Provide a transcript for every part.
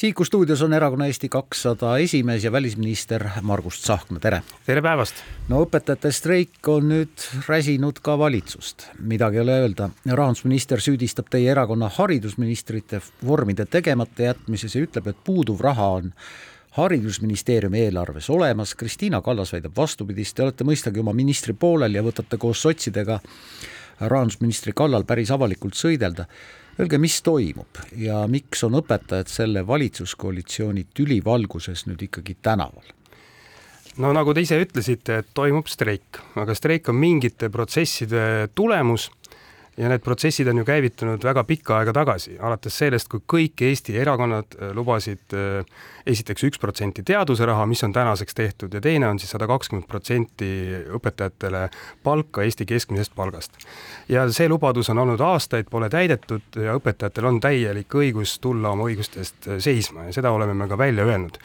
Siiku stuudios on erakonna Eesti kakssada esimees ja välisminister Margus Tsahkna, tere! tere päevast! no õpetajate streik on nüüd räsinud ka valitsust, midagi ei ole öelda. rahandusminister süüdistab teie erakonna haridusministrite vormide tegemata jätmises ja ütleb, et puuduv raha on haridusministeeriumi eelarves olemas, Kristiina Kallas väidab vastupidist, te olete mõistagi oma ministri poolel ja võtate koos sotsidega rahandusministri kallal päris avalikult sõidelda Öelge, mis toimub ja miks on õpetajad selle valitsuskoalitsiooni tüli valguses nüüd ikkagi tänaval? no nagu te ise ütlesite, et toimub streik, aga streik on mingite protsesside tulemus ja need protsessid on ju käivitunud väga pikka aega tagasi, alates sellest, kui kõik Eesti erakonnad äh, lubasid äh, esiteks üks protsenti teaduse raha, mis on tänaseks tehtud, ja teine on siis sada kakskümmend protsenti õpetajatele palka Eesti keskmisest palgast. ja see lubadus on olnud aastaid, pole täidetud ja õpetajatel on täielik õigus tulla oma õigustest äh, seisma ja seda oleme me ka välja öelnud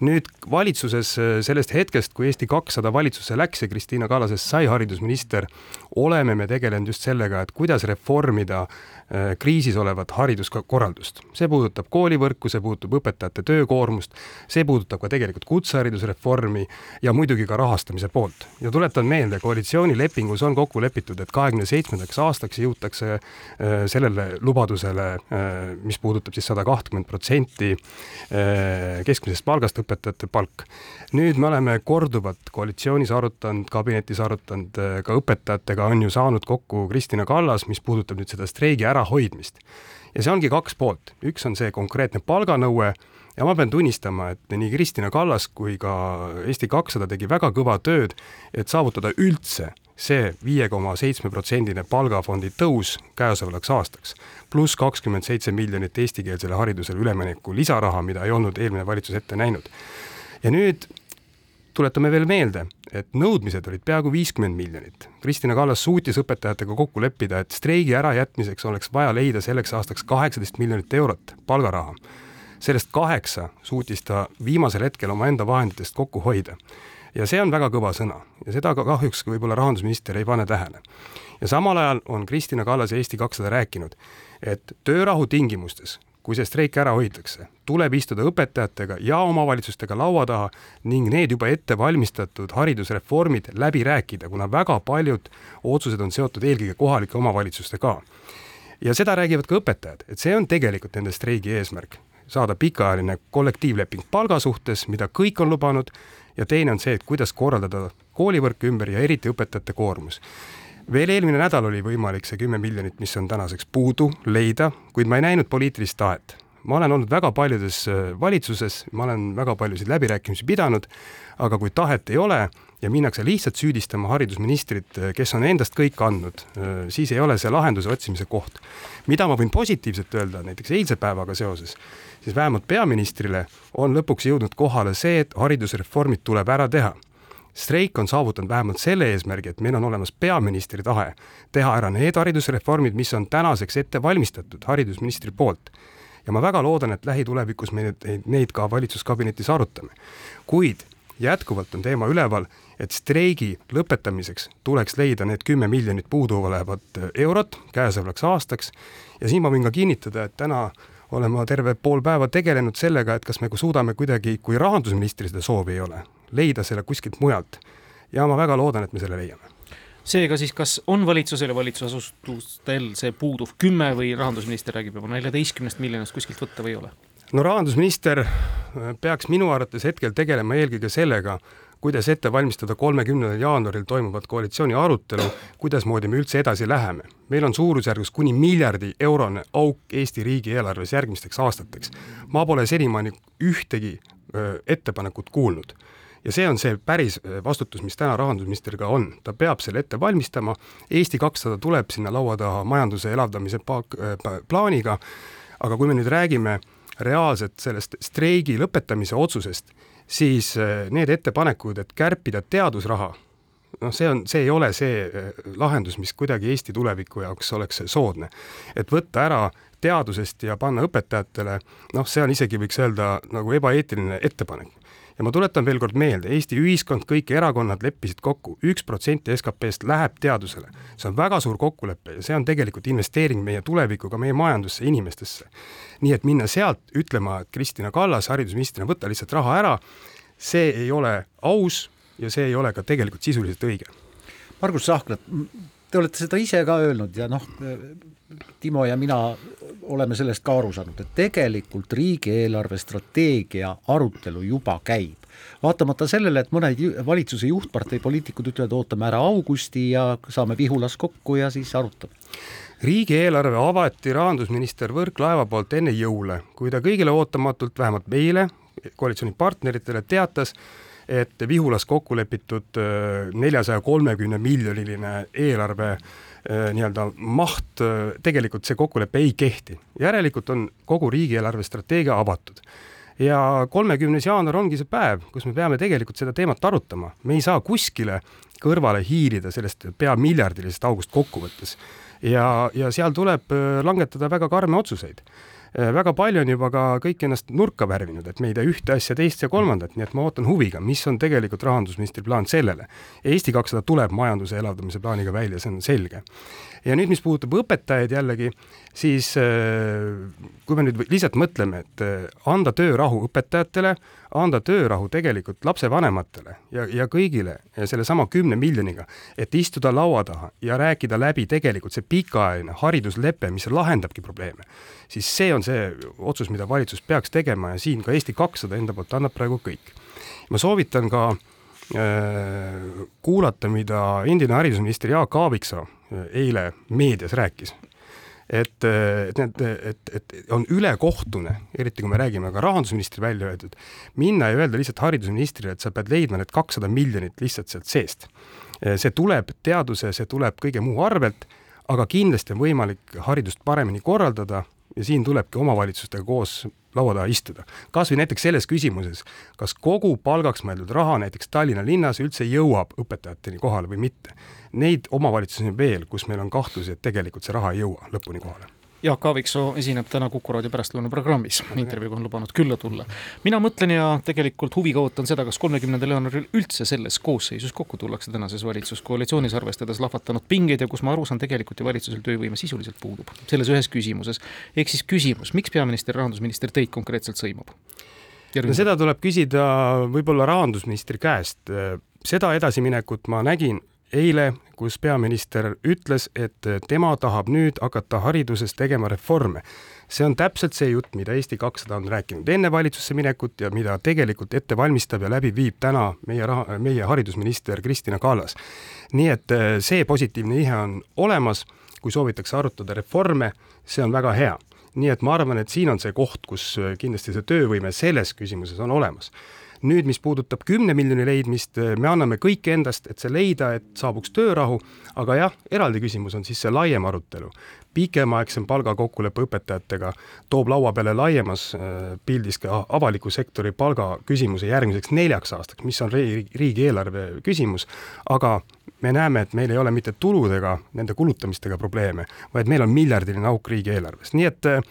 nüüd valitsuses sellest hetkest, kui Eesti kakssada valitsusse läks ja Kristiina Kallasest sai haridusminister, oleme me tegelenud just sellega, et kuidas reformida Äh, kriisis olevat hariduskorraldust. see puudutab koolivõrku, see puudutab õpetajate töökoormust, see puudutab ka tegelikult kutseharidusreformi ja muidugi ka rahastamise poolt. ja tuletan meelde, koalitsioonilepingus on kokku lepitud, et kahekümne seitsmendaks aastaks jõutakse äh, sellele lubadusele, äh, mis puudutab siis sada kahtekümmet protsenti keskmisest palgast õpetajate palk. nüüd me oleme korduvalt koalitsioonis arutanud, kabinetis arutanud, ka õpetajatega on ju saanud kokku Kristina Kallas, mis puudutab nüüd seda streigi ära ärahoidmist. ja see ongi kaks poolt, üks on see konkreetne palganõue ja ma pean tunnistama, et nii Kristina Kallas kui ka Eesti kakssada tegi väga kõva tööd, et saavutada üldse see viie koma seitsme protsendine palgafondi tõus käesolevaks aastaks, pluss kakskümmend seitse miljonit eestikeelsele haridusele ülemineku lisaraha, mida ei olnud eelmine valitsus ette näinud. ja nüüd tuletame veel meelde, et nõudmised olid peaaegu viiskümmend miljonit. Kristina Kallas suutis õpetajatega kokku leppida, et streigi ärajätmiseks oleks vaja leida selleks aastaks kaheksateist miljonit eurot palgaraha. sellest kaheksa suutis ta viimasel hetkel omaenda vahenditest kokku hoida. Ja see on väga kõva sõna ja seda ka kahjuks võib-olla rahandusminister ei pane tähele. ja samal ajal on Kristina Kallas ja Eesti kakssada rääkinud, et töörahu tingimustes kui see streik ära hoitakse, tuleb istuda õpetajatega ja omavalitsustega laua taha ning need juba ette valmistatud haridusreformid läbi rääkida, kuna väga paljud otsused on seotud eelkõige kohalike omavalitsustega. ja seda räägivad ka õpetajad, et see on tegelikult nende streigi eesmärk, saada pikaajaline kollektiivleping palga suhtes, mida kõik on lubanud, ja teine on see, et kuidas korraldada koolivõrk ümber ja eriti õpetajate koormus veel eelmine nädal oli võimalik see kümme miljonit, mis on tänaseks puudu, leida, kuid ma ei näinud poliitilist tahet. Ma olen olnud väga paljudes äh, valitsuses, ma olen väga paljusid läbirääkimisi pidanud, aga kui tahet ei ole ja minnakse lihtsalt süüdistama haridusministrit, äh, kes on endast kõik andnud, äh, siis ei ole see lahenduse otsimise koht. mida ma võin positiivselt öelda näiteks eilse päevaga seoses, siis vähemalt peaministrile on lõpuks jõudnud kohale see, et haridusreformid tuleb ära teha streik on saavutanud vähemalt selle eesmärgi, et meil on olemas peaministri tahe teha ära need haridusreformid, mis on tänaseks ette valmistatud haridusministri poolt. Ja ma väga loodan, et lähitulevikus me neid, neid ka valitsuskabinetis arutame. kuid jätkuvalt on teema üleval, et streigi lõpetamiseks tuleks leida need kümme miljonit puuduolevat eurot käesolevaks aastaks ja siin ma võin ka kinnitada, et täna olen ma terve pool päeva tegelenud sellega, et kas me suudame kuidagi, kui rahandusministril seda soovi ei ole, leida selle kuskilt mujalt. ja ma väga loodan, et me selle leiame seega siis, kas on valitsusel ja valitsusasutustel see puuduv kümme või rahandusminister räägib juba neljateistkümnest miljonist kuskilt võtta või ei ole? no rahandusminister peaks minu arvates hetkel tegelema eelkõige sellega, kuidas ette valmistada kolmekümnendal jaanuaril toimuvat koalitsiooni arutelu, kuidasmoodi me üldse edasi läheme. meil on suurusjärgus kuni miljardi eurone auk Eesti riigieelarves järgmisteks aastateks. ma pole senimaani ühtegi öö, ettepanekut kuulnud ja see on see päris vastutus, mis täna rahandusministril ka on, ta peab selle ette valmistama, Eesti kakssada tuleb sinna laua taha majanduse elavdamise plaaniga, aga kui me nüüd räägime reaalselt sellest streigi lõpetamise otsusest, siis äh, need ettepanekud, et kärpida teadusraha, noh, see on, see ei ole see äh, lahendus, mis kuidagi Eesti tuleviku jaoks oleks soodne. et võtta ära teadusest ja panna õpetajatele, noh, see on isegi, võiks öelda, nagu ebaeetiline ettepanek. Ja ma tuletan veel kord meelde, Eesti ühiskond, kõik erakonnad leppisid kokku, üks protsenti SKP-st läheb teadusele. see on väga suur kokkulepe ja see on tegelikult investeering meie tulevikku, ka meie majandusse, inimestesse. nii et minna sealt ütlema, et Kristina Kallas haridusministrina, võta lihtsalt raha ära, see ei ole aus ja see ei ole ka tegelikult sisuliselt õige. Margus Sahklat, te olete seda ise ka öelnud ja noh, Timo ja mina oleme sellest ka aru saanud, et tegelikult riigieelarve strateegia arutelu juba käib. vaatamata sellele, et mõned valitsuse juhtpartei poliitikud ütlevad, ootame ära augusti ja saame Vihulas kokku ja siis arutame riigieelarve avati rahandusminister Võrklaeva poolt enne jõule, kui ta kõigile ootamatult, vähemalt meile, koalitsioonipartneritele teatas, et Vihulas kokku lepitud äh, neljasaja kolmekümne miljoniline eelarve Äh, nii-öelda maht, äh, tegelikult see kokkulepe ei kehti. järelikult on kogu riigieelarve strateegia avatud. ja kolmekümnes jaanuar ongi see päev, kus me peame tegelikult seda teemat arutama, me ei saa kuskile kõrvale hiilida sellest pea miljardilisest august kokkuvõttes. ja, ja seal tuleb langetada väga karme otsuseid väga palju on juba ka kõik ennast nurka värvinud, et me ei tea ühte asja, teist ja kolmandat, nii et ma ootan huviga, mis on tegelikult rahandusministri plaan sellele. Eesti kakssada tuleb majanduse elavdamise plaaniga välja, see on selge. Ja nüüd, mis puudutab õpetajaid jällegi, siis äh, kui me nüüd lihtsalt mõtleme, et äh, anda töörahu õpetajatele, anda töörahu tegelikult lapsevanematele ja, ja kõigile ja sellesama kümne miljoniga, et istuda laua taha ja rääkida läbi tegelikult see pikaajaline hariduslepe, mis lahendabki probleeme, siis see on see otsus, mida valitsus peaks tegema ja siin ka Eesti kakssada enda poolt annab praegu kõik. ma soovitan ka äh, kuulata, mida endine haridusminister Jaak Aaviksoo äh, eile meedias rääkis et, et need, et, et on ülekohtune, eriti kui me räägime ka rahandusministri välja öeldud, minna ja öelda lihtsalt haridusministrile, et sa pead leidma need kakssada miljonit lihtsalt sealt seest. see tuleb teaduse, see tuleb kõige muu arvelt, aga kindlasti on võimalik haridust paremini korraldada ja siin tulebki omavalitsustega koos laua taha istuda. kas või näiteks selles küsimuses, kas kogu palgaks mõeldud raha näiteks Tallinna linnas üldse jõuab õpetajateni kohale või mitte. Neid omavalitsusi on veel, kus meil on kahtlusi, et tegelikult see raha ei jõua lõpuni kohale Jaak Aaviksoo esineb täna Kuku raadio pärastlõuna programmis, intervjuuga on lubanud külla tulla. mina mõtlen ja tegelikult huviga ootan seda, kas kolmekümnendal jaanuaril üldse selles koosseisus kokku tullakse tänases valitsuskoalitsioonis, arvestades lahvatanud pingeid ja kus ma aru saan, tegelikult ju valitsusel töövõime sisuliselt puudub, selles ühes küsimuses. ehk siis küsimus, miks peaminister, rahandusminister teid konkreetselt sõimab? no seda tuleb küsida võib-olla rahandusministri käest, seda edasiminekut ma nägin eile, kus peaminister ütles, et tema tahab nüüd hakata hariduses tegema reforme. see on täpselt see jutt, mida Eesti kakssada on rääkinud enne valitsusse minekut ja mida tegelikult ette valmistab ja läbi viib täna meie raha, meie haridusminister Kristina Kallas. nii et eh, see positiivne ihe on olemas, kui soovitakse arutada reforme, see on väga hea. nii et ma arvan, et siin on see koht, kus kindlasti see töövõime selles küsimuses on olemas nüüd, mis puudutab kümne miljoni leidmist, me anname kõik endast, et see leida, et saabuks töörahu, aga jah, eraldi küsimus on siis see laiem arutelu. pikemaaegsem palgakokkulepe õpetajatega toob laua peale laiemas äh, pildis ka avaliku sektori palgaküsimuse järgmiseks neljaks aastaks, mis on riigieelarve küsimus, aga me näeme, et meil ei ole mitte tuludega, nende kulutamistega probleeme, vaid meil on miljardiline auk riigieelarves, nii et äh,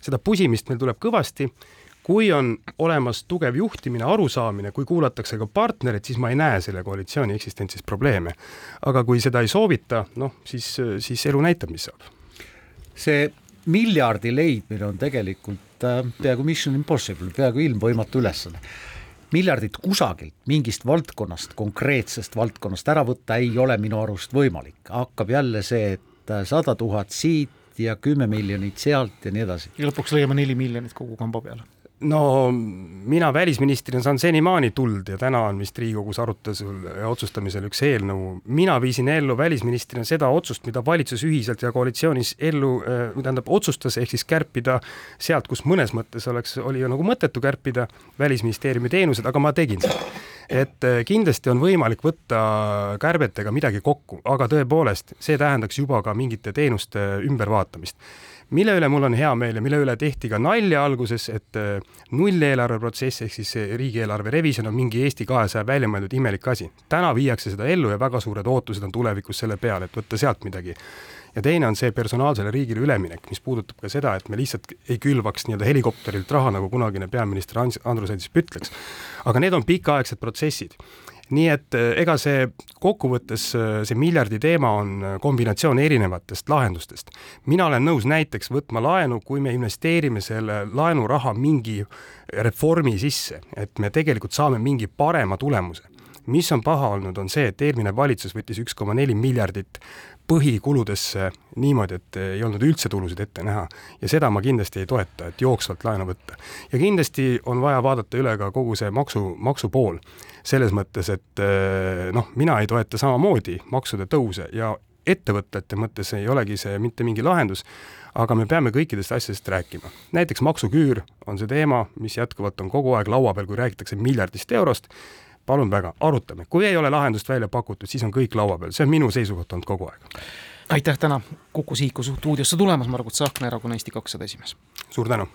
seda pusimist meil tuleb kõvasti kui on olemas tugev juhtimine, arusaamine, kui kuulatakse ka partnereid, siis ma ei näe selle koalitsiooni eksistentsis probleeme. aga kui seda ei soovita, noh, siis, siis elu näitab, mis saab. see miljardi leidmine on tegelikult äh, peaaegu mission impossible, peaaegu ilmvõimatu ülesanne miljardit kusagilt, mingist valdkonnast, konkreetsest valdkonnast ära võtta ei ole minu arust võimalik, hakkab jälle see, et äh, sada tuhat siit ja kümme miljonit sealt ja nii edasi. ja lõpuks leiame neli miljonit kogu kamba peale no mina välisministrina saan senimaani tuld ja täna on vist Riigikogus arutusel ja otsustamisel üks eelnõu. mina viisin ellu välisministrina seda otsust, mida valitsus ühiselt ja koalitsioonis ellu äh,, tähendab otsustas, ehk siis kärpida sealt, kus mõnes mõttes oleks, oli ju nagu mõttetu kärpida Välisministeeriumi teenused, aga ma tegin seda. Et äh, kindlasti on võimalik võtta kärbetega midagi kokku, aga tõepoolest, see tähendaks juba ka mingite teenuste ümbervaatamist mille üle mul on hea meel ja mille üle tehti ka nalja alguses, et äh, nulleelarve protsess ehk siis riigieelarve revisjon on mingi Eesti kahesaja välja mõeldud imelik asi. täna viiakse seda ellu ja väga suured ootused on tulevikus selle peale, et võtta sealt midagi ja teine on see personaalsele riigile üleminek, mis puudutab ka seda, et me lihtsalt ei külvaks nii-öelda helikopterilt raha, nagu kunagine peaminister Andrus Ansip ütleks. Aga need on pikaaegsed protsessid nii et eh, ega see kokkuvõttes, eh, see miljardi teema on eh, kombinatsioon erinevatest lahendustest. mina olen nõus näiteks võtma laenu, kui me investeerime selle laenuraha mingi reformi sisse, et me tegelikult saame mingi parema tulemuse. Mis on paha olnud, on see, et eelmine valitsus võttis üks koma neli miljardit põhikuludesse niimoodi, et ei olnud üldse tulusid ette näha. ja seda ma kindlasti ei toeta, et jooksvalt laenu võtta. ja kindlasti on vaja vaadata üle ka kogu see maksu, maksu pool selles mõttes, et eh, noh, mina ei toeta samamoodi maksude tõuse ja ettevõtete mõttes ei olegi see mitte mingi lahendus, aga me peame kõikidest asjadest rääkima. näiteks maksuküür on see teema, mis jätkuvalt on kogu aeg laua peal, kui räägitakse miljardist eurost, palun väga, arutame, kui ei ole lahendust välja pakutud, siis on kõik laua peal, see on minu seisukoht olnud kogu aeg. aitäh täna Kuku Sihiku stuudiosse tulemast, Margus Tsahkna, Erakonna Eesti kakssada esimees! suur tänu!